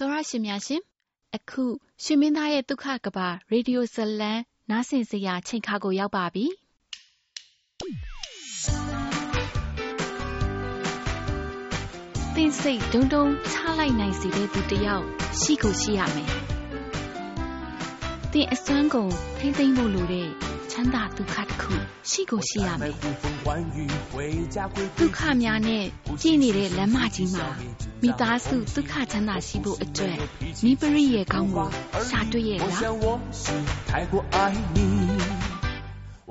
တော်ရရှင်များရှင်အခုရှင်မင်းသားရဲ့ဒုက္ခကဘာရေဒီယိုဇလံနားဆင်စရာချိန်ခါကိုရောက်ပါပြီသင်စိတ်ဒုံဒုံချလိုက်နိုင်စေတဲ့သူတစ်ယောက်ရှိကိုရှိရမယ်သင်အစွမ်းကုန်ထိမ့်သိမ့်ဖို့လိုတဲ့ ချမ်းသာဒုက္ခတစ်ခုရှိကိုရှိရမယ်ဒုက္ခများနဲ့ပြည့်နေတဲ့လမ်းမကြီးမှာမိသားစုဒုက္ခချမ်းသာရှိဖို့အတွက်နိပရိရဲ့ကောင်းကိုရှာတွေ့ရဲ့လား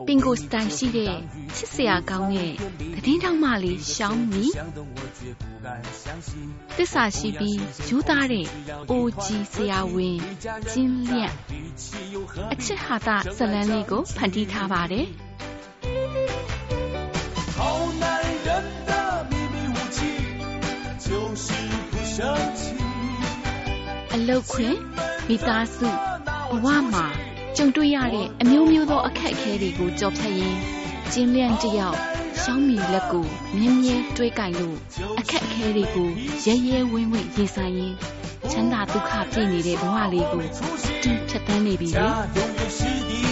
ပင်ကိုစတိုင်ရှိတဲ့ချစ်စရာကောင်းတဲ့သတင်းတောင်မှလေးရှောင်းမီတစ္ဆာရှိပြီးယူသားတဲ့အိုကြီးဆရာဝန်ကျင်းလျက်အချစ်ဟာတာဇလန်းလေးကိုဖန်တီးထားပါတယ်အလုတ်ခွင်မိသားစုဘဝမှာ ကြုံတွေ့ရတဲ့အမျိုးမျိုးသောအခက်အခဲတွေကိုကြော်ဖြတ်ရင်းကျင်းလျန့်တယောက်ရှောင်းမီလက်ကိုမြင်းမြဲတွေးကင်လို့အခက်အခဲတွေကိုရဲရဲဝင်းဝင်းရင်ဆိုင်ရင်းချမ်းသာဒုက္ခပြည့်နေတဲ့ဘဝလေးကိုတူဖြတ်သန်းနေပြီလေ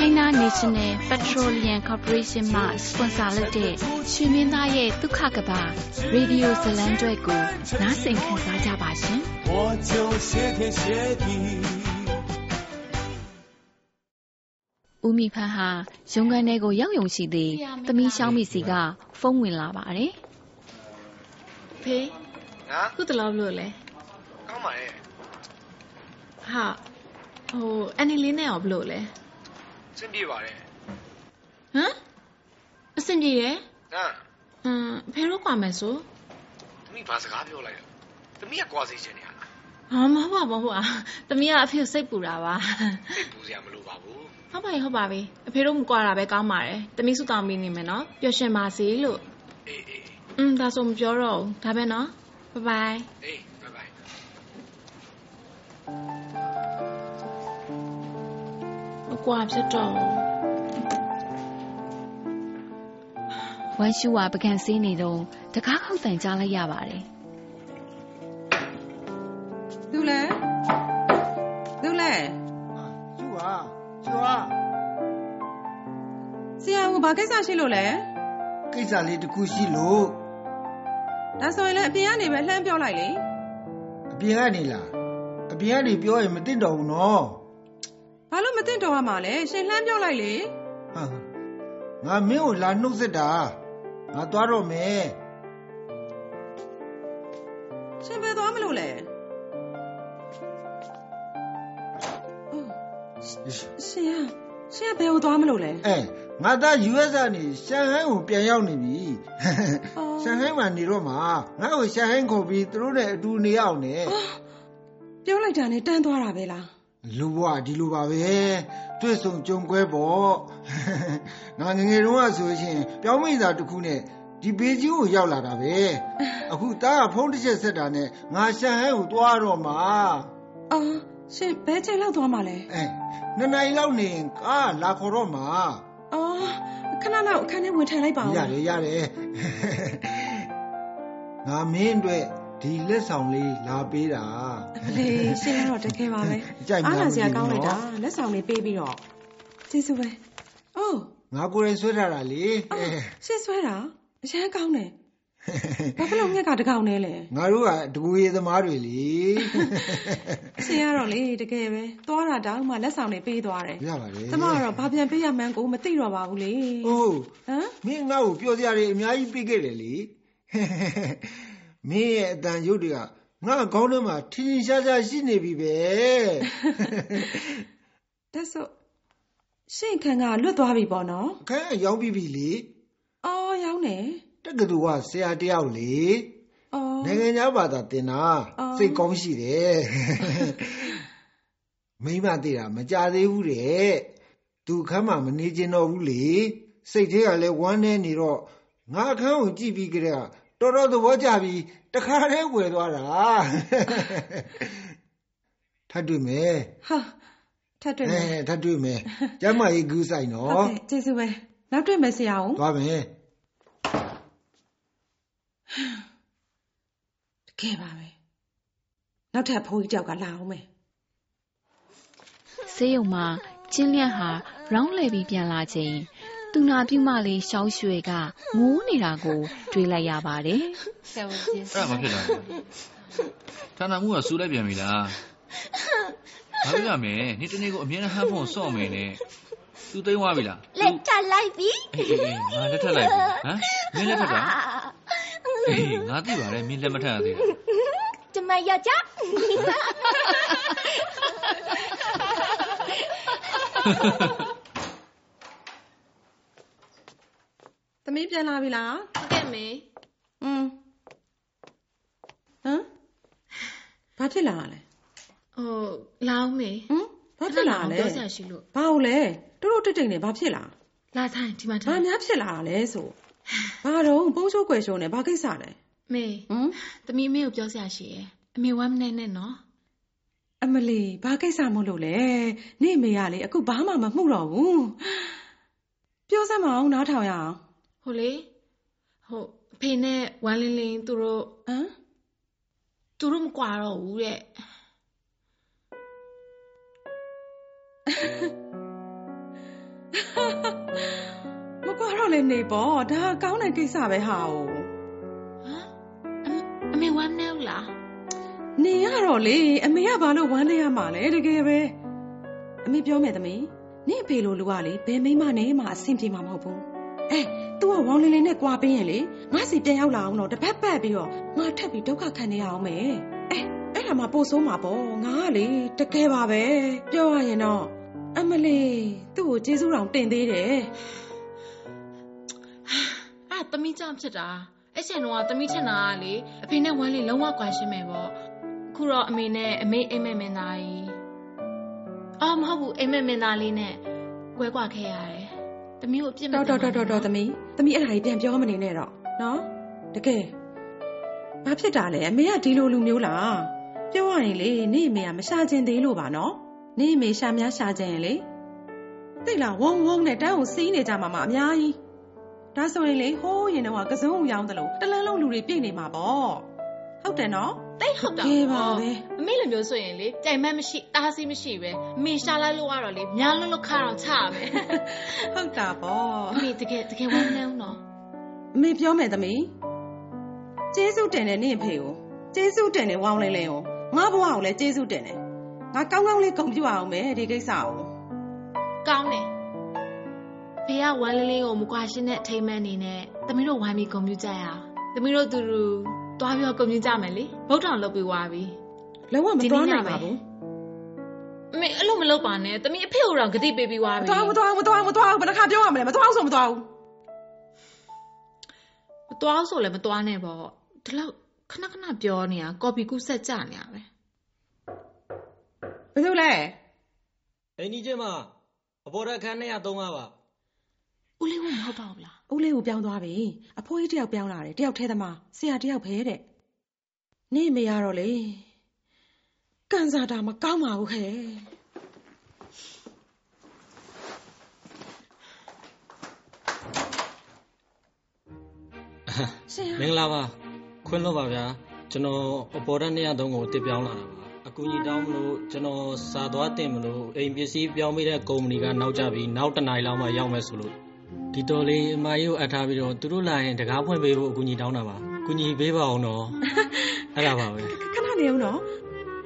China National Petroleum Corporation မှ sponsor လုပ်တဲ့ရွှေမင်းသားရဲ့ဒုက္ခကဘာရေဒီယိုဇလံတွဲကိုနားဆင်ခံစားကြပါရှင်။我就谢天谢地ဦးမိဖန်းဟာရုံကန်ထဲကိုရောက်ယုံရှိသေးသမီးရှောင်းမိစီကဖုန်းဝင်လာပါတယ်။ဖေးငါခုတလောဘလို့လဲကောင်းပါရဲ့ဟာဟိုအန်နီလေးနဲ့ရောဘလို့လဲ စင်ပြေပါတယ်ဟမ်အဆင်ပြေတယ်ဟမ်ဟမ်ဖေတို့ကွာမယ်ဆိုသမီးဘာစကားပြောလိုက်လဲသမီးကကွာစီချင်နေရလားဟာမဟုတ်ပါဘူးဟာသမီးကအဖေစိတ်ပူတာပါစိတ်ပူစရာမလိုပါဘူးဟုတ်ပါပြီဟုတ်ပါပြီအဖေတို့မကွာတာပဲကောင်းပါတယ်သမီးစုတောင်းပေးနေမယ်နော်ပျော်ရွှင်ပါစေလို့အေးအေးอืมဒါဆိုမပြောတော့ဘူးဒါပဲနော်ဘိုင်ဘိုင်အေး ကွာဖြစ်တော့ဝမ်းရှူဝါပကံစေးနေတော့တကားခောက်တန်ကြားလိုက်ရပါတယ်သူလဲသူလဲရှူဟာရှူဟာဆရာကဘာကိစ္စရှိလို့လဲကိစ္စလေးတစ်ခုရှိလို့ဒါဆိုရင်လည်းအပြင်ကနေပဲလှမ်းပြောလိုက်လေအပြင်ကနေလားအပြင်ကနေပြောရင်မသိတော့ဘူးနော် ဘာလို့မသိတော့ရမှာလဲရှင်လှမ်းပြောလိုက်လေဟာငါမင်းကိုလာနှုတ်ဆက်တာငါသွားတော့မယ်ရှင်ပဲသွားမလို့လဲရှင်ရရှင်ဘယ်ကိုသွားမလို့လဲအဲငါသား US ကနေရှန်ဟိုင်းကိုပြန်ရောက်နေပြီရှန်ဟိုင်းမှာနေတော့မှာငါ့ကိုရှန်ဟိုင်းခေါ်ပြီးသူတို့နဲ့အတူနေအောင်နဲ့ပြောလိုက်တာနဲ့တန်းသွားတာပဲလား လူဘွားဒီလိုပါပဲတွေ့ဆုံကြုံကွဲပေါ့ငါငငယ်တုန်းကဆိုရှင်ပြောင်းမိသားတစ်ခုနဲ့ဒီဘေကြီးကိုရောက်လာတာပဲအခုတားကဖုန်းတစ်ချက်ဆက်တာနဲ့ငါရှန်ဟဲကိုသွားတော့မှာအော်ရှင်ဘယ်ချိန်လောက်သွားမှာလဲအဲနှစ်နိုင်လောက်နေကားလာခေါ်တော့မှာအော်ခဏလောက်အခန်းထဲဝင်ထိုင်လိုက်ပါဦးရတယ်ရတယ်ငါမင်းအတွက် ဒီလက်ဆောင်လေးလာပေးတာလေရှင်းတော့တကယ်ပါပဲအားလာစရာကောင်းလိုက်တာလက်ဆောင်လေးပေးပြီးတော့ကျေးဇူးပဲအိုးငါကိုယ်ရင်ဆွဲထားတာလေရှင်းဆွဲတာအရန်ကောင်းတယ်ဘာဖြစ်လို့မြက်ကတကောင်နဲ့လဲငါတို့ကတကူရေသမားတွေလေဆရာတော့လေတကယ်ပဲသွားတာတောင်မှလက်ဆောင်တွေပေးသွားတယ်ရပါတယ်ကျမကတော့ဘာပြန်ပေးရမှန်းကိုမသိတော့ပါဘူးလေဟုတ်ဟမ်မင်းငါ့ကိုပြောစရာတွေအများကြီးပေးခဲ့တယ်လေ မင်းရဲ့အတန်ရုပ်တွေကငါခေါင်းထဲမှာထင်းထင်းရှားရှားရှိနေပြီပဲဒါဆိုရှင့်ခံကလွတ်သွားပြီပေါ့နော်ခန်းရောက်ပြီပြီလေအော်ရောက်နေတက္ကသိုလ်ကဆရာတယောက်လေအော်နိုင်ငံခြားဘာသာသင်တာစိတ်ကောင်းရှိတယ်မိမသိတာမကြသေးဘူးတဲ့သူခမ်းမှာမနေကျင်တော့ဘူးလေစိတ်ထဲကလည်းဝမ်းနေနေတော့ငါအခန်းကိုကြည့်ပြီးကြတဲ့ တော်တော်သဘောကျပြီးတခါတည်းဝယ်သွားတာထပ်တွေ့မယ်ဟာထပ်တွေ့မယ်အဲထပ်တွေ့မယ်ကျမကြီးကူးဆိုင်နော်ဟုတ်ကဲ့ကျေးဇူးပဲနောက်တွေ့မယ်ဆရာအောင်သွားမယ်ကဲပါပဲနောက်ထပ်ဖိုးကြီးတယောက်ကလာအောင်မယ်ဆေးရုံမှာကျင်းလျက်ဟာရောင်းလဲပြီးပြန်လာချိန် သူနာပြုမလေးရှောင်းရွှေကငိုးနေတာကိုတွေ့လိုက်ရပါတယ်ဆရာဝန်ကြီးအဲ့ဒါမဖြစ်တာဌာနမှုကစူးလိုက်ပြန်ပြီလားဘာလို့ရမလဲနေ့တနေ့ကိုအမြဲတမ်းဟန်ဖုန်းစော့မယ်နဲ့သူသိမ်းသွားပြီလားလက်ထပ်လိုက်ပြီအေးအေးအေးငါလက်ထပ်လိုက်ပြီဟမ်မင်းလက်ထပ်တာအေးငါသိပါတယ်မင်းလက်မထပ်ရသေးဘူးကျမရကြ မီးပြန်လာပြီလားကဲမေอืมဟမ်ဘာဖြစ်လာလဲဟိုလောင်းမေဟမ်ဘာဖြစ်လာလဲပြောစရာရှိလို့ဘာလို့လဲတို့တို့တိတ်တိတ်နဲ့ဘာဖြစ်လာလာထိုင်ဒီမှာဘာထိုင်များဖြစ်လာတာလဲဆိုဘာတော့ပုံချိုးကွယ်ရှုံးနေဘာကိစ္စလဲမေဟမ်သမီးအမေကိုပြောစရာရှိရဲ့အမေဝမ်းမနေနဲ့နော်အမလီဘာကိစ္စမို့လို့လဲနေမေရလေအခုဘာမှမမှုတော့ဘူးပြောစမ်းမအောင်နားထောင်ရအောင် ဟိုလေဟိုအဖေနဲ့ဝမ်းလင်းလင်းသူတို့ဟမ်သူတို့မကွာတော့ဘူးတဲ့မကွာတော့လေနေပေါ့ဒါကောင်းတဲ့ကိစ္စပဲဟာ哦ဟမ်အမအမေဝမ်းမနေဘူးလားနေရတော့လေအမေကဘာလို့ဝမ်းနေရမှာလဲတကယ်ပဲအမေပြောမယ်သမီးနေအဖေလိုလူကလေဘယ်မိမနဲ့မှအဆင်ပြေမှာမဟုတ်ဘူးအဲ तू ကဝေါင်းလေးလေးနဲ့ကြွားပေးရင်လေငါစီပြန်ရောက်လာအောင်တော့တစ်ပတ်ပတ်ပြီးတော့ငါထပ်ပြီးဒုက္ခခံနေရအောင်မယ်အဲအဲ့ဒါမှပို့ဆိုးမှာပေါ့ငါကလေတကယ်ပါပဲပြောရရင်တော့အမလေးသူ့ကိုကျေးဇူးတော်တင်သေးတယ်အဲ့သမီးကြောင့်ဖြစ်တာအဲ့ချိန်တော့သမီးချင်တာကလေအဖေနဲ့ဝမ်းလင်းလုံးဝကွာရှင်းမယ်ပေါ့အခုတော့အမေနဲ့အမေအိမ်မက်မင်းသားကြီးအော်မဟုတ်ဘူးအိမ်မက်မင်းသားလေးနဲ့ကွဲကွာခဲ့ရတယ် သမီးကိုအပြစ်မတော်တင်တော်ပါတော်နဲ့တော်တော်သမီးသမီးအဲ့ဒါကြီးပြန်ပြောမနေနဲ့တော့နော်တကယ်ဘာဖြစ်တာလဲအမေကဒီလိုလူမျိုးလားပြောရရင်လေနေအမေကမရှာခြင်းသေးလို့ပါနော်နေအမေရှာများရှာခြင်းရင်လေသိလားဝုံဝုံနဲ့တန်းကိုစီးနေကြမှာမအများကြီးဒါဆိုရင်လေဟိုးရင်တော့ကစုံရောင်းတယ်လို့တလန်းလုံးလူတွေပြည့်နေမှာပေါ့ ဟုတ်တယ်နော်တိတ်ဟုတ်တာကဲပါပဲအမေလိုမျိုးဆိုရင်လေကြိုင်မက်မရှိတားဆီးမရှိပဲအမေရှာလိုက်လို့ရတော့လေများလုံးလုံးခါတော့ချရမယ်ဟုတ်တာပေါ့အမေတကယ်တကယ်ဝမ်းနေအောင်နော်အမေပြောမယ်သမီးကျေးဇူးတင်တယ်နေအဖေကိုကျေးဇူးတင်တယ်ဝေါင်းလေးလေးကိုငါဘဝကိုလည်းကျေးဇူးတင်တယ်ငါကောင်းကောင်းလေးဂုဏ်ပြုအောင်မယ်ဒီကိစ္စကိုကောင်းတယ်ဖေကဝမ်းလေးလေးကိုမကွာရှင်းတဲ့အထိမ်းအမှန်အနေနဲ့သမီးတို့ဝိုင်းပြီးဂုဏ်ပြုကြရအောင်သမီးတို့တူတူ တွားပြီးတော့ဂုဏ်ပြုကြမယ်လေဗုဒ္ဓံလုပ်ပြီးွားပြီလုံးဝမဒီနေ့တော်ညနိုင်ပဲပါဘူးအမေအဲ့လိုမလုပ်ပါနဲ့သမီးအဖေကိုတော့ဂတိပေးပြီးွားမပြီတော်ဘူးမတော်ဘူးမတော်ဘူးမတော်ဘူးဘယ်နှခါပြောရမလဲမတော်ဘူးဆိုမတော်ဘူးမတွားဆိုလည်းမတွားနဲ့ပေါ့ဒီလောက်ခဏခဏပြောနေတာကော်ပီကူးဆက်ကြနေရပဲဘယ်လိုလဲအိမ်ကြီးချင်းမအပေါ်တက်ခန်း203ပါပါ ဦးလေးကမဟုတ်ပါဘူးလားဦးလေးကိုပြောင်းသွားပြီအဖိုးကြီးတယောက်ပြောင်းလာတယ်တယောက်ထဲသမားဆရာတယောက်ပဲတဲ့နေမေရတော့လေကန်စာတာမကောင်းပါဘူးခဲ့ရှင်မင်္ဂလာပါခွင့်လို့ပါဗျာကျွန်တော်အပေါ်တက်203ကိုတစ်ပြောင်းလာတာပါအကူကြီးတောင်းမလို့ကျွန်တော်စာသွားတင်မလို့အိမ်ပစ္စည်းပြောင်းပေးတဲ့ကုမ္ပဏီကနောက်ကျပြီးနောက်တစ်နိုင်လောက်မှရောက်မယ်ဆိုလို့ ဒီတော်လေးအမကြီးကိုအပ်ထားပြီးတော့သူတို့လာရင်တကားဖွင့်ပေးဖို့အကူကြီးတောင်းတာပါအကူကြီးပေးပါအောင်တော့အဲ့ဒါပါပဲခဏနေအောင်နော်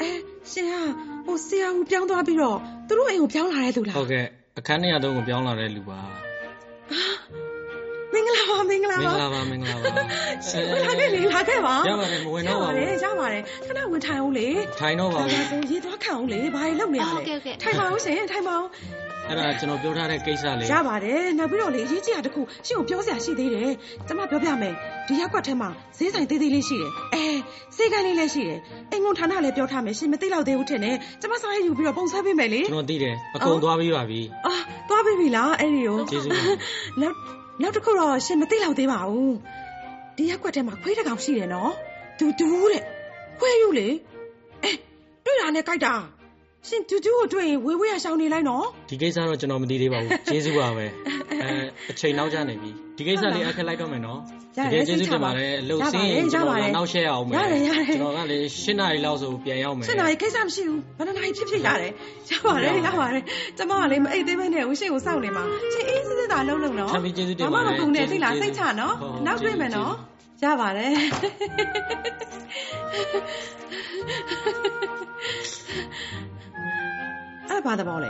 အဲရှင်ဟာဟိုဆရာကိုပြောင်းသွားပြီးတော့သူတို့အိမ်ကိုပြောင်းလာတဲ့သူလားဟုတ်ကဲ့အခန်း203ကိုပြောင်းလာတဲ့လူပါမင်္ဂလာပါမင်္ဂလာမင်္ဂပါလာပါမင်္ဂလာပါရှင်လာခဲ့လေလာခဲ့ပါရပါတယ်မဝင်တော့ပါဘူးရပါတယ်ရပါတယ်ခဏဝင်ထိုင်အောင်လေထိုင်တော့ပါဒါဘူးဆိုရေသွားခံအောင်လေဘာတွေလုပ်နေရလဲဟုတ်ကဲ့ဟုတ်ကဲ့ထိုင်ပါအောင်ရှင်ထိုင်ပါအောင် အဲ့ဒါကျွန်တော်ပြောထားတဲ့ကိစ္စလေးရပါတယ်နောက်ပြီးတော့လေအရေးကြီးတာတစ်ခုရှင်ကိုပြောစရာရှိသေးတယ်ကျမပြောပြမယ်ဒီရက်ကွက်ထဲမှာဈေးဆိုင်သေးသေးလေးရှိတယ်အဲဈေးကန်းလေးလည်းရှိတယ်အိမ်ကုန်ဌာနလည်းပြောထားမယ်ရှင်မသိတော့သေးဘူးထင်တယ်ကျမစားရယူပြီးတော့ပုံဆွဲပေးမယ်လေကျွန်တော်သိတယ်အကုန်သွားပြီးပါပြီအာသွားပြီပြီလားအဲ့ဒီကိုကျေးဇူးပါနောက်နောက်တစ်ခုတော့ရှင်မသိတော့သေးပါဘူးဒီရက်ကွက်ထဲမှာခွေးတစ်ကောင်ရှိတယ်နော်တူတူတဲ့ခွေးယူလေအဲတွေ့တာနဲ့ကြိုက်တာ ရှင်ကျူကျူကိုတွေ့ရင်ဝေးဝေးရရှောင်နေလိုက်နော်ဒီကိစ္စတော့ကျွန်တော်မသိသေးပါဘူးကျေးဇူးပါပဲအဲအချိန်နောက်ကျနေပြီဒီကိစ္စလေးအခက်လိုက်တော့မယ်နော်ရတယ်ကျေးဇူးတင်ပါတယ်အလုပ်စင်းရင်ရကျွန်ပါတော်တယ်ကနောက်ရှက်အောင်မယ်ရတယ်ရတယ်ကျွန်တော်ကလေ၈နာရီလောက်ဆိုပြန်ရောက်မယ်စင်နာရီကိစ္စမရှိဘူးဘယ်နှနာရီဖြစ်ဖြစ်ရတယ်ရပါတယ်ရပါတယ်ကျမကလေမအိတ်သေးမဲနဲ့ဦးရှင်ကိုစောင့်နေမှာရှင်အေးစစ်စစ်သာလှုပ်လှုပ်နော်ထပ်ပြီးကျေးဇူးတင်ဘာပါမှတမယ်ပူနဲ့သိလားကျေးဇူးစိတ်ချနော်ဟုတ်ဟုတ်နောက်တွေ့မယ်နော်ရပါတယ် အဲ့ဘာသဘောလဲ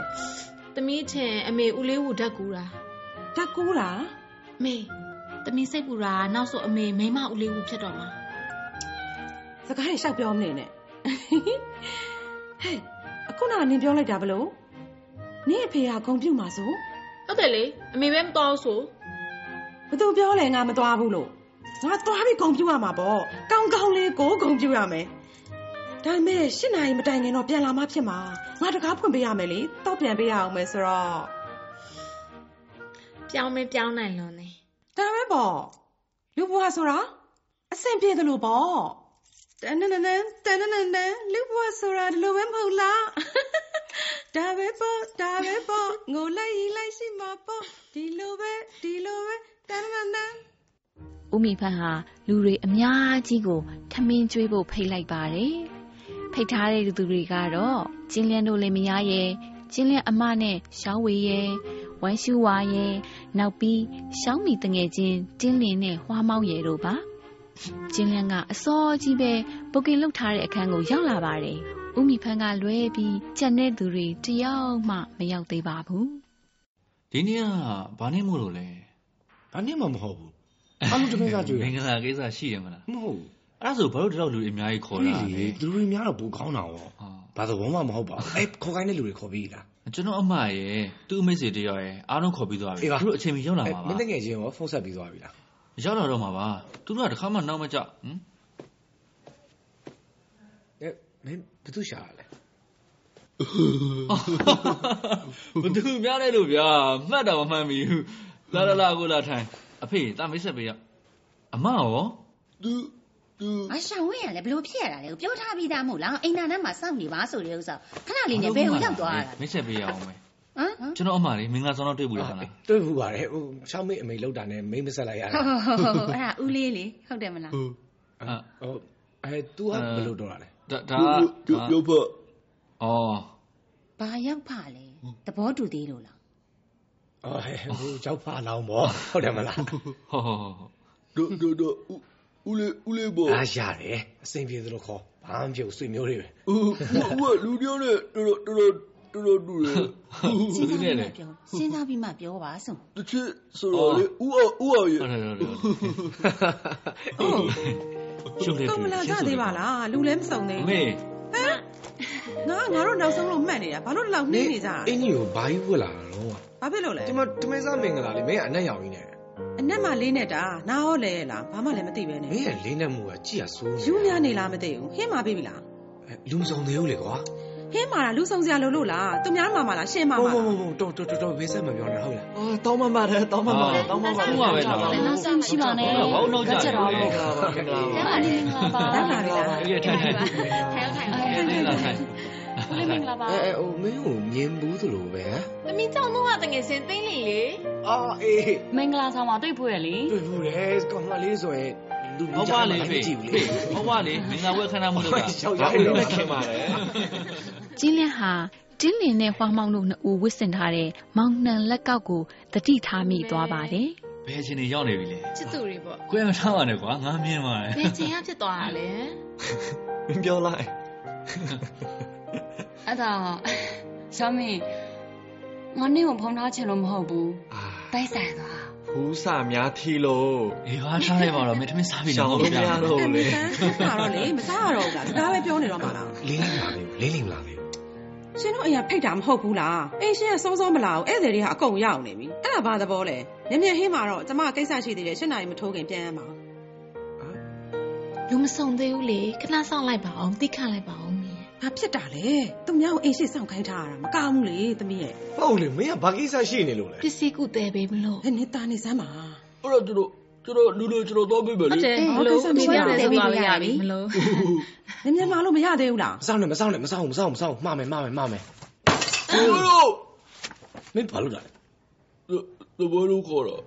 သမီးချင်အမေဦးလေးဝူဓာတ်ကူတာဓာတ်ကူးလားအမေသမီးစိတ်ပူတာနောက်ဆိုအမေမိမဦးလေးဝူဖြစ်တော့မှာစကားတွေရှောက်ပြောမနေနဲ့ဟဲ့အခုနကနင်ပြောလိုက်တာဘလို့နင့်အဖေကဂုံပြုတ်မှာဆိုဟုတ်တယ်လေအမေပဲမတော်ဆိုဘသူပြောလဲငါမသွားဘူးလို့ငါသွားပြီးဂုံပြုတ်ရမှာပေါ့ကောင်းကောင်းလေးကိုဂုံပြုတ်ရမယ် ဒါပေမဲ့၈နာရီမတိုင်ခင်တော့ပြန်လာမှဖြစ်မှာငါတကားဖွင့်ပေးရမယ်လေတော့ပြန်ပေးရအောင်မယ်ဆိုတော့ပြောင်းမပြောင်းနိုင်လွန်နေဒါပဲပေါ့လူဘွားဆိုတာအဆင်ပြေတယ်လို့ပေါ့တန်နန်နန်တန်နန်နန်နန်လူဘွားဆိုတာဒီလိုပဲမဟုတ်လားဒါပဲပေါ့ဒါပဲပေါ့ငိုလိုက်ရင်လိုက်ရှိမှာပေါ့ဒီလိုပဲဒီလိုပဲတန်နန်နန်ဦးမိဖန်းဟာလူတွေအများကြီးကိုထမင်းကျွေးဖို့ဖိတ်လိုက်ပါတယ် ဖိတ်ထားတဲ့သူတွေကတော့ကျင်းလျန်တို့လည်းမရရဲ့ကျင်းလျန်အမနဲ့ရှောင်းဝေရဲ့ဝိုင်းရှူဝါရဲ့နောက်ပြီးရှောင်းမီတငယ်ချင်းတင်းလင်းနဲ့ဟွာမောက်ရဲ့တို့ပါကျင်းလျန်ကအစောကြီးပဲပုတ်ကင်လုတ်ထားတဲ့အခန်းကိုရောက်လာပါတယ်ဦးမိဖန်းကလွဲပြီးကြံတဲ့သူတွေတယောက်မှမရောက်သေးပါဘူးဒီနေ့ကဘာနေမို့လို့လဲဘာနဲ့မှမဟုတ်ဘူးအားလုံးတမင်ကကြွေမင်္ဂလာကိစ္စရှိတယ်မလားမဟုတ်ဘူး အဲ့ဒါဆိုဘာလို့ဒီလောက်လူတွေအများကြီးခေါ်ခေါ်လာလာလဲလေသူတို့များတော့ပူကောင်းတာရောဟာဘာသဘောမှမဟုတ်ပါဘူးအဲ့ခေါ်ခိုင်းတဲ့လူတွေခေါ်ပြီးလားကျွန်တော်အမရဲ့သူ့အမိတ်ဆွေတယောက်ရဲ့အားလုံးခေါ်ပြီးသွားပြီအေးပါသူတို့အချိန်မီရောက်လာမှာမပါင်းတငယ်ချင်းရောဖုန်းဆက်ပြီးသွားပြီလားရောက်လာတော့မှာပါသူတို့ကတစ်ခါမှနောက်မကြဟမ်အဲမင်းဘယ်သူရှာရလဲဘသူများလဲလို့ဗျာမှတ်တော့မမှန်မိဘူးလာလာလာကိုလာထိုင်အဖေတာမိတ်ဆက်ပေးရအမရောသူသူ အရှောင်းဝဲရလဲဘလို့ဖြစ်ရတာလဲပြောထားပြီးသားမဟုတ်လားအိမ်နာထဲမှာစောင့်နေပါဆိုတဲ့ဥစ္စာခဏလေးနဲ့ဘယ်ကိုရောက်သွားတာမိတ်ဆက်ပေးရအောင်မယ်ဟမ်ကျွန်တော်အမလေးမင်္ဂလာဆောင်တော့တွေ့ဘူးလားလားတွေ့ဘူးပါတယ်ဟိုရှောင်းမေးအမေလောက်တာနဲ့မိမဆက်လိုက်ရတာဟုတ်ဟုတ်ဟုတ်အဲ့ဒါဦးလေးလေဟုတ်တယ်မလားဟိုအဲ तू ကဘယ်လိုတော့တာလဲဒါဒါရုပ်ဖတ်အော်ဘာရောက်ဖလဲသဘောတူသေးလို့လားအော်ဟိုကြောက်ဖာလောင်းပေါ့ဟုတ်တယ်မလားဟောဟောဟောတို့တို့တို့ ဦးလေးဦးလေးပေါ့အားရတယ်အစင်ပြေသလိုခေါ်ဘာမှမဖြစ်ဘူးဆွေမျိုးတွေပဲဦးဦးကလူတယောက်နဲ့တော်တော်တော်တော်တော်တူတယ်ဘယ်သူနဲ့လဲပြောစဉ်းစားပြီးမှပြောပါဆုံးတစ်ချက်ဆိုတော့လေဦးအောင်ဦးအောင်ရဲ့ဟုတ်တယ်ဟုတ်တယ်ရှုပ်တယ်တော့မလာကြသေးပါလားလူလည်းမစုံသေးအဘူးမေငါငါတို့နောက်ဆုံးလို့မှတ်နေတာဘာလို့ဒီလောက်နှင်းနေကြတာအင်းကြီးကိုဘာကြီးဝတ်လာတာတော့ဘာဖြစ်လို့လဲဒီမှာတမင်စားမင်္ဂလာလေမင်းကအနက်ရောင်ကြီးနဲ့ အနက်မှလေးနဲ့တာနားရောလဲလားဘာမှလည်းမသိပဲနဲ့မင်းရဲ့လေးနဲ့မှုကကြည့်ရဆိုးနေယူများနေလားမသိဘူးဟင်းမပေးပြီလားလူမစုံသေးဘူးလေကွာဟင်းမာတာလူဆောင်စရာလို့လို့လားသူများမှာမလားရှင်းမှာမမဟုတ်မလားဟုတ်မဟုတ်တော်တော်တော်ဘေးဆက်မပြောနဲ့ဟုတ်လားအော်တောင်းမမတယ်တောင်းမမတယ်တောင်းမမတယ်ဟုတ်ပါပဲတော့နောက်ဆုံးရှိပါနဲ့ဘာလို့လောက်ကြလဲမင်္ဂလာပါမင်္ဂလာပါကျမလေးမင်္ဂလာပါတန်းလာပြီလားအေးထိုင်ထိုင်ထိုင်ထိုင်အေးလာထိုင် ဦးလေးမင်္ဂလာပါအဲအဲဟိုမင်းကိုမြင်ဘူးသလိုပဲဟမ်သမီးကြောင့်တော့တငယ်ချင်းသိမ့်လိမ့်လေအာအေးမင်္ဂလာဆောင်မှာတွေ့ဖို့ရလေတွေ့ဘူးလေကောင်မလေးဆိုရင်လူဟုတ်ပါလေဖေကြည့်ဘူးဖေလေဟုတ်ပါလေမင်္ဂလာဝဲခဏမှုလို့တာရှောက်ရတယ်လည်းခင်ပါတယ်ကျင်းလျက်ဟာတင်းလင်းနဲ့ဟွာမောင်တို့နှစ်ဦးဝစ်စင်ထားတဲ့မောင်နှံလက်ကောက်ကိုတတိထားမိသွားပါတယ်ဘယ်အချိန်နေရောက်နေပြီလဲချစ်သူတွေပေါ့ကိုယ်မထားပါနဲ့ကွာငါမြင်ပါတယ်ဘယ်ချိန်ကဖြစ်သွားတာလဲမင်းပြောလိုက် အဲ့ဒါရှောင်းမင်းငါနေ့ကိုဖုံးထားချင်လို့မဟုတ်ဘူးအာတိုက်ဆိုင်သွားဖူးစာများထီလို့အေးဟာထားလိုက်ပါတော့မင်းသမီးစားပြီရှောနော်င်းဟုတ်မပြရတော့လေတန်းလာတော့လေမစားရတော့ဘူးလားစကားပဲပြောနေတော့မှလားလေးလေးလာလေးလေးလေးလာလေးရှင်တို့အရာဖိတ်တာမဟုတ်ဘူးလားအေးရှင်ကစောစောမလာဘူးဧည့်သည်တွေကအကုန်ရောက်နေပြီအဲ့ဒါဘာသဘောလဲမြင်မြင်ဟင်းမှာတော့ကျမကိစ္စရှိသေးတယ်ရှင်းနိုင်မထိုးခင်ပြန်ရမှာလူမစုံသေးဘူးလေခဏဆောင်လိုက်ပါအောင်တိခန့်လိုက်ပါအောင်မင်း ဘာဖြစ်တာလဲသူများကိုအိမ်ရှိစောင့်ခိုင်းထားရတာမကောင်းဘူးလေသမီးရဲ့ဟုတ်လေမင်းကဘာကိစ္စရှိနေလို့လဲပစ္စည်းကုသေးပေးမလို့ဟဲ့နေတာနေစမ်းပါအဲ့တော့တို့ကျွန်တော်လူလူကျွန်တော်သွားပေးမယ်ဟုတ်လေတယ်အေးမလို့ဟုတ်ကဲ့ဒီမှာဆိုဆိုပါပါလို့လို့ရရပြီပြီမလို့နင်းမြန်မလို့မရသေးဘူးလားမစောင့်နဲ့မစောင့်နဲ့မစောင့်မစောင့်မစောင့်မှားမယ်မှားမယ်မှားမယ်လူလူမင်းဘာလုပ်တာလဲသဘောလို့ခေါ်တော့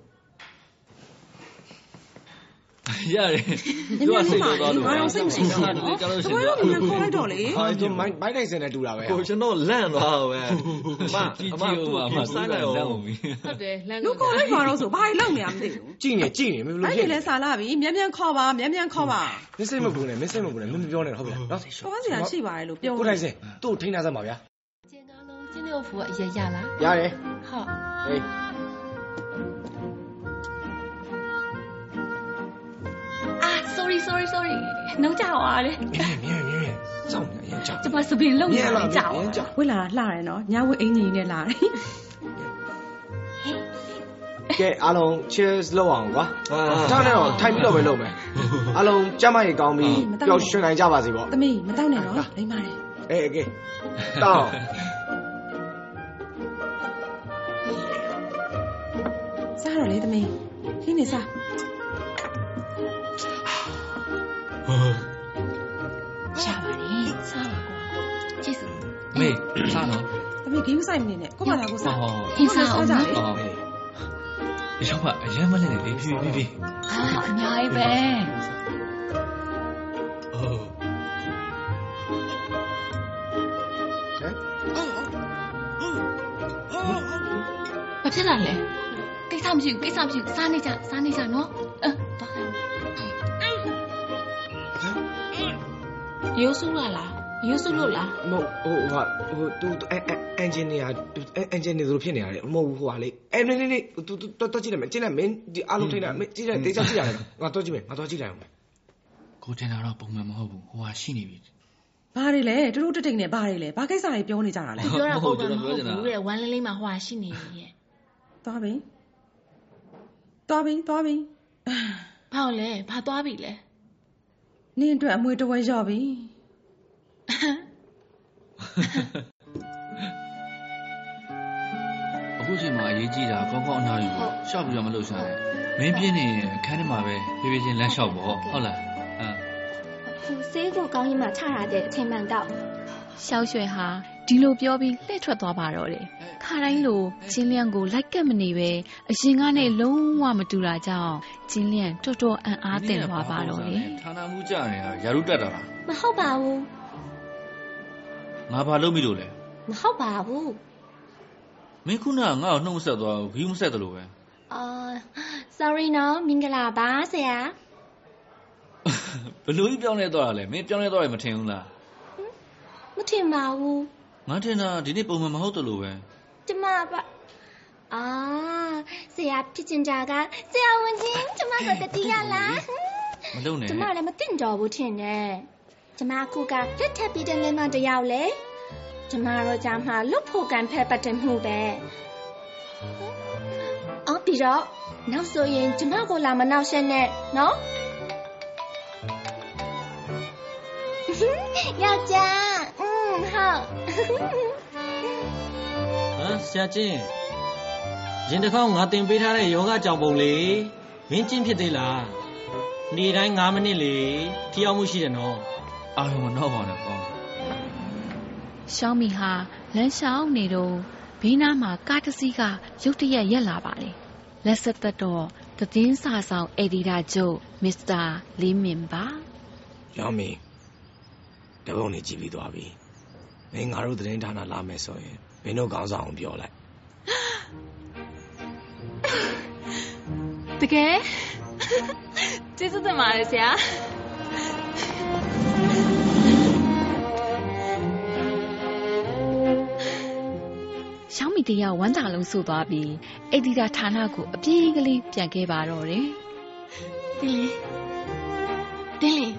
ရတယ်နင်းမြန်မလို့ငါတော့စိတ်မရှိတော့ဒီနော်ကြောက်လို့တရှင်ပွဲတော့တော့နင်းမြန်ခေါ်လိုက်တော့လေဟာဒီမိုင်းမိုင်းတိုင်းစင်နဲ့တူတာပဲဟိုကျွန်တော်လန့်သွားတော့ပဲအမကြည့်အကြမည့်သူ့ဦးကိုမှာပြန်ဆိုင်လိုက်အောင်အောင်ပြီဟုတ်တယ်လမ်းလူခေါ်လိုက်ပါတော့ဆိုဘာလို့နေရမသိဘူးကြည့်နေကြည့်နေမင်းဘယ်လိုအဲ့ဖြစ်ဒီလဲလဲစားလာပြီမြန်မြန်ခေါ်ပါမြန်မြန်ခေါ်ပါမင်းစိတ်မပူနဲ့မင်းစိတ်မပူနဲ့မင်းမပြောနဲ့ဟုတ်ပြီလားနော်ခေါ်စရာရှိပါတယ်လို့ပြောကိုတိုင်းစင်သူ့ကိုထိန်းထားစမ်းပါဗျာကျင်းတော်လုံးကျင်းတဲ့ဖူကအရရလားရတယ်ဟုတ်ဟေး sorry sorry sorry နှုတ်ကြပါလေမြင်မြင်မြင်ကြောက်နေအရင်ကြောက်ကျွန်မစပင်လုံးနေကြောက်ဝက်လာလှတယ်နော်ညဝက်အင်ကြီးနဲ့လာတယ်ကဲအားလုံး cheers လုပ်အောင်ကွာတောင်းနေတော့ထိုင်ပြီးတော့ပဲလုပ်မယ်အားလုံးကြမ်းမရေကောင်းပြီးပျော်ရွှင်နိုင်ကြပါစေပေါ့သမီးမတောင်းနဲ့နော်လိမ့်ပါတယ်အေးကဲတောင်းစားတော့လေသမီးရှင်းနေစား ရှာပါတယ်စားပါကွာကျေးဇူးမေစားနော်သမီးဂိမ်းဆိုင်မနေနဲ့ကိုမလာကိုစားဟောအင်းစားအောင်ကြနော်လေဟောရောက်ပါအရင်မလဲနေလေဖြည်းဖြည်းဖြည်းအာအများကြီးပဲဘာဖြစ်လာလဲကိစ္စမရှိဘူးကိစ္စမရှိဘူးစားနေကြစားနေကြနော် ရိုးစုလာလားရိုးစုလို့လားမဟုတ်ဟိုဟာဟိုသူအင်ဂျင်နီယာအင်ဂျင်နီယာတို့ဖြစ်နေရတယ်မဟုတ်ဘူးဟိုဟာလေအဲနေနေနေသူတော်တော်ကြည့်လိုက်မယ်ကြည့်လိုက်မင်းဒီအားလုံးထိနေတာမင်းကြည့်လိုက်တေချာကြည့်ရတယ်ငါတော့ကြည့်မယ်ငါတော့ကြည့်လိုက်အောင်ကိုတင်တာတော့ပုံမှန်မဟုတ်ဘူးဟိုဟာရှိနေပြီဘာတွေလဲတူတူတိတ်တိတ်နဲ့ဘာတွေလဲဘာကိစ္စတွေပြောနေကြတာလဲပြောတာမဟုတ်ပုံမှန်မကျွန်ဟုတ်တော်ပြောချင်တာဘူးတဲ့ဝမ်းလေးလေးမှာဟိုဟာရှိနေရဲ့သွားပြီသွားပြီသွားပြီဘာလို့လဲဘာသွားပြီလဲနင်းအတွက်အမွေတဝဲရော့ပြီ အခုချိန်မှာအရေးကြီးတာကောင်းကောင်းအနားယူဖို့ရှောက်ပြီးတော့မလုပ်ရှာနဲ့မင်းပြင်းနေအခန်းထဲမှာပဲဖြည်းဖြည်းချင်းလမ်းလျှောက်ပေါ့ဟုတ်လားဟမ်ဟိုဆေးရုံကောင်းကြီးမှာချထားတဲ့အချိန်မှန်တော့ရှောက်ရွှဲဟာဒီလိုပြောပြီးလှည့်ထွက်သွားပါတော့တယ်ခါတိုင်းလိုကျင်းလျန့်ကိုလိုက်ကပ်မနေပဲအရင်ကနဲ့လုံးဝမတူတာကြောင့်ကျင်းလျန့်တော်တော်အံ့အားသင့်သွားပါတော့တယ်ဌာနမှုကြနေတာယာရုတက်တာလားမဟုတ်ပါဘူး ငါဘာလုပ်မိလို့လဲမဟုတ်ပါဘူးမင်းခုနကငါ့ကိုနှုတ်မဆက်သွားဘူးဂီးမဆက်တယ်လို့ပဲအာ sorry နော်မင်္ဂလာပါဆရာဘလို့ကြီးပြောင်းလဲသွားတာလဲမင်းပြောင်းလဲသွားတယ်မထင်ဘူးလားမထင်ပါဘူးငါထင်တာဒီနေ့ပုံမှန်မဟုတ်တယ်လို့ပဲကျမပါအာဆရာဖြစ်ချင်ကြကဆရာဝန်ကြီးကျမကိုတတိယလားမလုပ်နဲ့ကျမလည်းမသိတော့ဘူးထင်တယ် ကျမအခုကလက်ထပ်ပြီးတဲ့မိန်းမတစ်ယောက်လေကျမတို့ကြမှာလွတ်ဖို့ကံဖက်ပတ်တယ်မှုပဲအော်ပြီးတော့နောက်ဆိုရင်ကျမကိုလာမနောက်ဆက်နဲ့နော်ယောက်ျားอืมဟုတ်ဟမ်ဆရာချင်းရင်တစ်ခေါက်ငါတင်ပေးထားတဲ့ယောဂကြောင်ပုံလေမင်းကျင့်ဖြစ်သေးလားနေ့တိုင်း9မိနစ်လေထိအောင်မှုရှိတယ်နော် အားလုံးမတော့ပါနဲ့ကောင်းရှောင်းမီဟာလမ်းလျှောက်နေတော့ဘေးနားမှာကားတစ်စီးကရုတ်တရက်ရက်လာပါတယ်လက်ဆက်သက်တော့သတင်းစာဆောင်အက်ဒီတာချုပ်မစ္စတာလေးမင်ပါရောင်းမီတပုံနေကြည့်ပြီးသွားပြီမင်းငါတို့သတင်းဌာနလာမယ်ဆိုရင်မင်းတို့ခေါင်းဆောင်အောင်ပြောလိုက်တကယ်ကျေးဇူးတင်ပါတယ်ဆရာ ရှောင်းမီတယောက်ဝမ်းသာလုံးဆိုသွားပြီးအက်ဒီတာဌာနကိုအပြေးကလေးပြန်ခဲ့ပါတော့တယ်တင်းလီတင်းလီ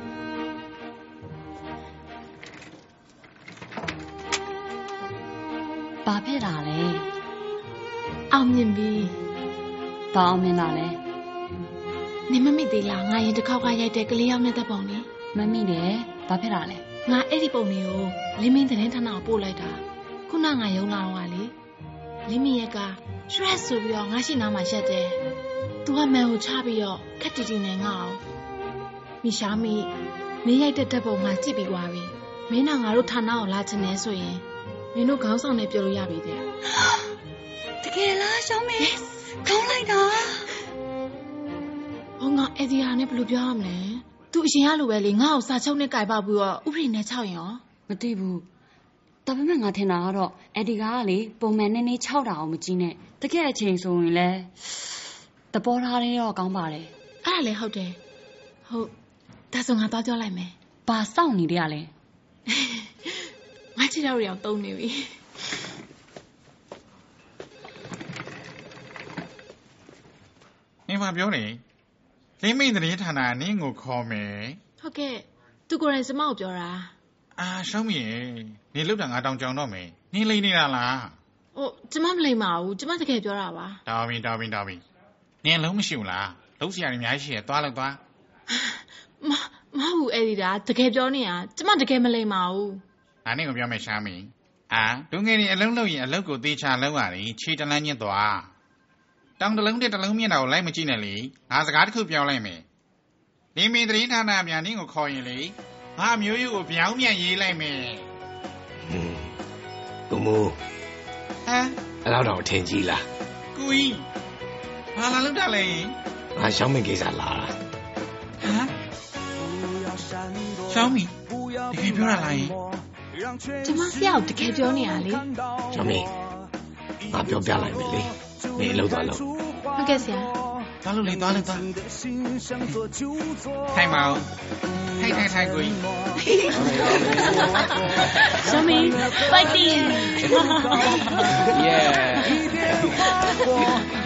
ဘာဖြစ်တာလဲအောင်မြင်ပြီဘာအောင်မင်းလာလဲနေမမိသေးလားငါရင်တစ်ခေါက်ကရိုက်တဲ့ကလေးရောက်နေတဲ့ပုံလေးမမိတယ်ဘာဖြစ်တာလဲငါအဲ့ဒီပုံလေးကိုလင်းမင်းသတင်းဌာနကိုပို့လိုက်တာခုနငါယုံလာတော့ကလေ လင်းမင်းရက်က stress ဆိုပြီးတော့ငါရှိနားမှာရက်တယ်သူကမန်ကိုချပြီးတော့ခက်တီတီနဲ့ငါ့အောင်မိရှာမီမင်းရိုက်တဲ့ဓာတ်ပုံငါကြည့်ပြီးွားပြီမင်းကငါတို့ဌာနကိုလာချင်နေဆိုရင်မင်းတို့ခေါင်းဆောင်နဲ့ပြောလို့ရပြီတဲ့တကယ်လားရှောင်းမင်းကောင်းလိုက်တာဟောငါအဲ့ဒီဟာနဲ့ဘယ်လိုပြောရမလဲသူအရင်ကလိုပဲလေငါ့ကိုစာချုပ်နဲ့ကြိုက်ပါပြီးတော့ဥပဒေနဲ့ချောက်ရင်ရောမသိဘူး ဒါပေမဲ့ငါထင်တာကတော့အဲ့ဒီကားကလေပုံမှန်နေနေ6တာအောင်မကြီးနဲ့တကယ်အချိန်ဆိုရင်လဲတပေါ်ထားလေးတော့ကောင်းပါတယ်အဲ့ဒါလည်းဟုတ်တယ်ဟုတ်ဒါဆိုငါသွားပြောလိုက်မယ်ဘာစောင့်နေကြရလဲငါချစ်တော်ရအောင်တုံးနေပြီနင်မပြောနေလင်းမိန်သတင်းဌာနကနင်းကိုခေါ်မယ်ဟုတ်ကဲ့သူကိုယ်တိုင်စမောက်ပြောတာ အာရှောင်းမီရေနင်လောက်တာငါတောင်ကြောင်တော့မယ်နင်လိမ့်နေတာလားဟိုကျမမလိမ့်ပါဘူးကျမတကယ်ပြောတာပါတော်ပြီတော်ပြီတော်ပြီနင်လုံးမရှိဘူးလားလုံးစရာတွေအများကြီးရှိရသွားလောက်သွားမမဟုတ်ဘူးအဲ့ဒီတာတကယ်ပြောနေတာကျမတကယ်မလိမ့်ပါဘူးငါနင့်ကိုပြောမယ်ရှားမီအာဒုငယ်နေအလုံးလုံးရင်အလုံးကိုသေးချလုံးရတယ်ခြေတလန်းညစ်သွားတောင်တလုံးတက်တလုံးမြင့်တာကိုလိုက်မကြည့်နဲ့လေငါစကားတစ်ခုပြောလိုက်မယ်လင်းမင်းသတင်းဌာနအမြန်နင်းကိုခေါ်ရင်လေ ငါအမျိုးရိုးကိုပြောင်းပြန်ရေးလိုက်မယ်ဟွန်းဘုံမိုးဟမ်အဲ့လောက်တော့ထင်ကြီးလားကိုကြီးဘာလာလောက်တာလဲငါရှောင်းမင်ကိစ္စလာတာဟမ်ရှောင်းမီတကယ်ပြောတာလားယင်ကျမဆရာကိုတကယ်ပြောနေတာလေရှောင်းမင်ငါပြောပြလိုက်မယ်လေမင်းလောက်သွားလို့ဟုတ်ကဲ့ဆရာ 打了你，打了你，太猫，太太太贵。小明，快点。耶。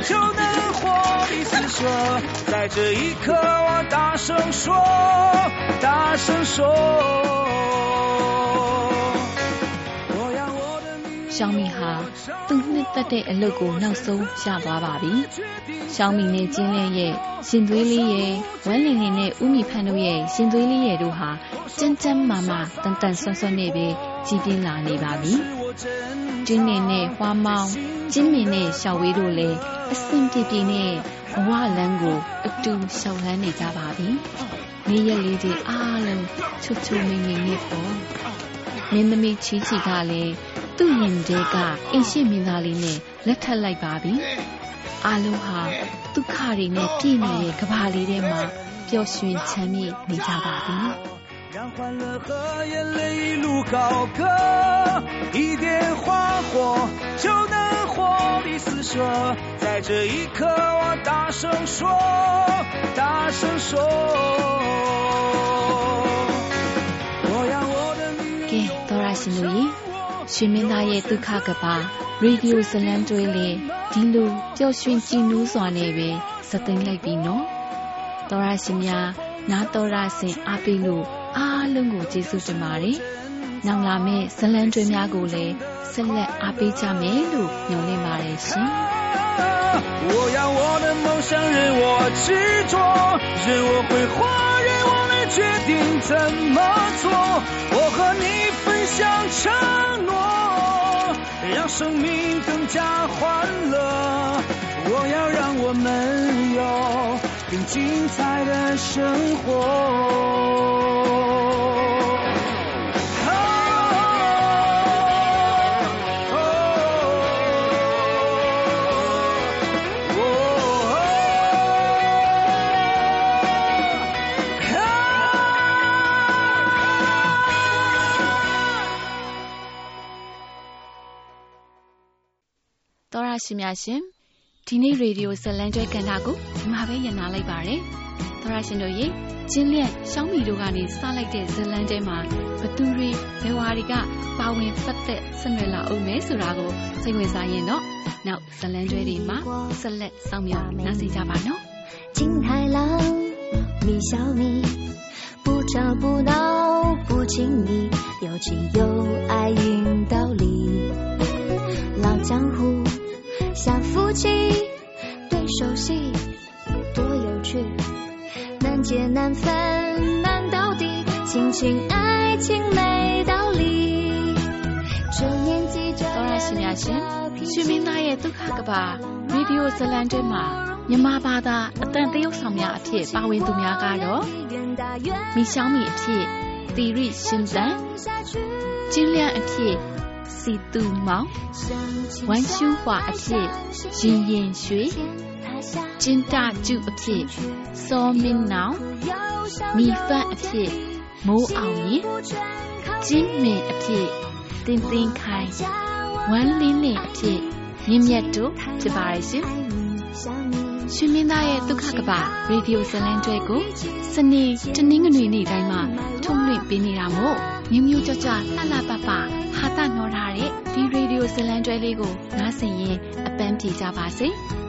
就能活四射，在这一刻，我大声说，大声说。 ရှောင်းမီဟာသူ့နှစ်သက်တဲ့အလုပ်ကိုနောက်ဆုံးရသွားပါပြီ။ရှောင်းမီနဲ့ကျင်းလဲရဲ့ရှင်သွေးလေးရဲ့ဝမ်းလင်လင်နဲ့ဥမီဖန်တို့ရဲ့ရှင်သွေးလေးရဲ့တို့ဟာကျန်းကျန်းမာမာတန်တန်ဆွမ်းဆွမ်းနဲ့ပဲကြီးပြင်းလာနေပါပြီ။ကျင်းနေနဲ့ဟွာမောင်းကျင်းမင်နဲ့ရှောက်ဝေးတို့လည်းအဆင်ပြေပြေနဲ့ဘဝလမ်းကိုအတူရှောက်လန်းနေကြပါပြီ။နေ့ရက်လေးတွေအားလုံးချွတ်ချွတ်မိမ့်မိမ့်နဲ့ပေါ့။ မင်းသမီးချီချီကလည်းသူ့ရင်တဲကအိမ်ရှိမင်းသားလေးနဲ့လက်ထပ်လိုက်ပါပြီ။အားလုံးဟာဒုက္ခတွေနဲ့ပြည့်နေတဲ့ကဘာလေးထဲမှာပျော်ရွှင်ချမ်းမြေ့နေကြပါပြီ။ 让欢乐和眼泪一路高歌，一点花火就能活力四射。在这一刻，我大声说，大声说。 我让我的女 ကဲတော်ရရှင်တို့ရေရှင်မင်းသားရဲ့ဒုက္ခကပါရေဒီယိုဇလံတွေးလေဒီလိုပျော်ရွှင်ကြည်နူးစွာနဲ့ပဲစသိမ့်လိုက်ပြီနော်တော်ရရှင်များနာတော်ရဆင်အားပေးလို့အားလုံးကိုကျေးဇူးတင်ပါတယ်နောက်လာမယ့်ဇလံတွေများကိုလည်းဆက်လက်အားပေးကြမယ်လို့ညွှန်လင့်ပါတယ်ရှင် 我要我的梦想任我执着，任我挥霍，任我来决定怎么做。 和你分享承诺，让生命更加欢乐。我要让我们有更精彩的生活。 ရရှိများရှင်ဒီနေ့ရေဒီယိုဇလံကျွဲကန်တာကိုဒီမှာပဲညနာလိုက်ပါတယ်တော်ရရှင်တို့ရေကျင်းလျက်ရှောင်းမီတို့ကနေစလိုက်တဲ့ဇလံကျွဲမှာဘသူတွေဘယ်ဝါတွေကပါဝင်ပတ်သက်ဆက်နွယ်လာအောင်မဲဆိုတာကိုစိတ်ဝင်စားရင်တော့နောက်ဇလံကျွဲတွေမှာဆက်လက်စောင့်မျှော်နားဆင်ကြပါနော် 金太郎，米小米，不吵不闹不亲密，有情有爱引道理。老江湖 像夫妻，对手戏多有趣，难解难分难到底，亲情爱情没道理。这年纪这 တော်ရရှိများရှင်ရှင်မင်းသားရဲ့ဒုက္ခကပါရေဒီယိုဇလံကျွဲမှာ မြန်မာဘာသာအတန်တရုတ်ဆောင်များအဖြစ်ပါဝင်သူများကတော့မီရှောင်းမီအဖြစ်သီရိရှင်သန်ကျင်းလျန်အဖြစ် စီတူမောင်ဝမ်ရှူဟွာအဖြစ်ရင်ရင်ရွှေကျင်းတကျုအဖြစ်စောမင်းနောင်မီဖတ်အဖြစ်မိုးအောင်ရင်ကျင်းမင်အဖြစ်တင်းတင်းခိုင်ဝမ်းလင်းလင်းအဖြစ်မြင့်မြတ်တို့ဖြစ်ပါရဲ့ရှင်ရှင်မင်းသားရဲ့ဒုက္ခကပရေဒီယိုဇလံကျွဲကိုစနေတနင်္ဂနွေနေ့တိုင်းမှာထုတ်လွှင့်ပေးနေတာမို့ မြို့မြို့ကြွကြွလှလှပပဟာတာနော်ထားတဲ့ဒီရေဒီယိုဇလံကျွဲလေးကိုနားဆင်ရင်အပန်းပြေကြပါစေ။